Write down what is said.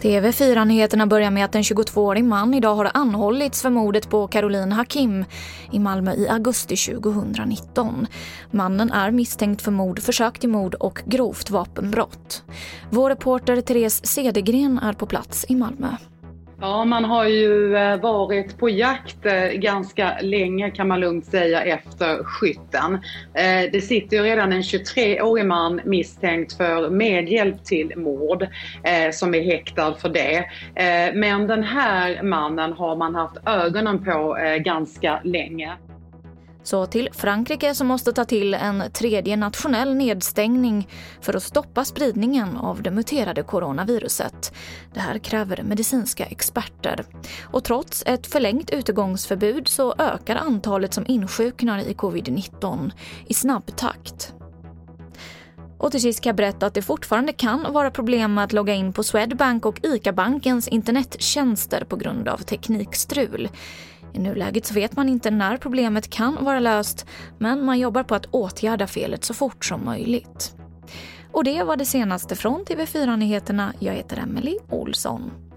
TV4-nyheterna börjar med att en 22-årig man idag har anhållits för mordet på Caroline Hakim i Malmö i augusti 2019. Mannen är misstänkt för mord, försök till mord och grovt vapenbrott. Vår reporter Therese Cedergren är på plats i Malmö. Ja, man har ju eh, varit på jakt eh, ganska länge kan man lugnt säga efter skytten. Eh, det sitter ju redan en 23-årig man misstänkt för medhjälp till mord som är häktad för det. Men den här mannen har man haft ögonen på ganska länge. Så till Frankrike som måste ta till en tredje nationell nedstängning för att stoppa spridningen av det muterade coronaviruset. Det här kräver medicinska experter. Och trots ett förlängt utegångsförbud så ökar antalet som insjuknar i covid-19 i snabb takt. Och till sist kan jag berätta att det fortfarande kan vara problem med att logga in på Swedbank och ICA-bankens internettjänster på grund av teknikstrul. I nuläget så vet man inte när problemet kan vara löst men man jobbar på att åtgärda felet så fort som möjligt. Och det var det senaste från TV4 Nyheterna. Jag heter Emily Olsson.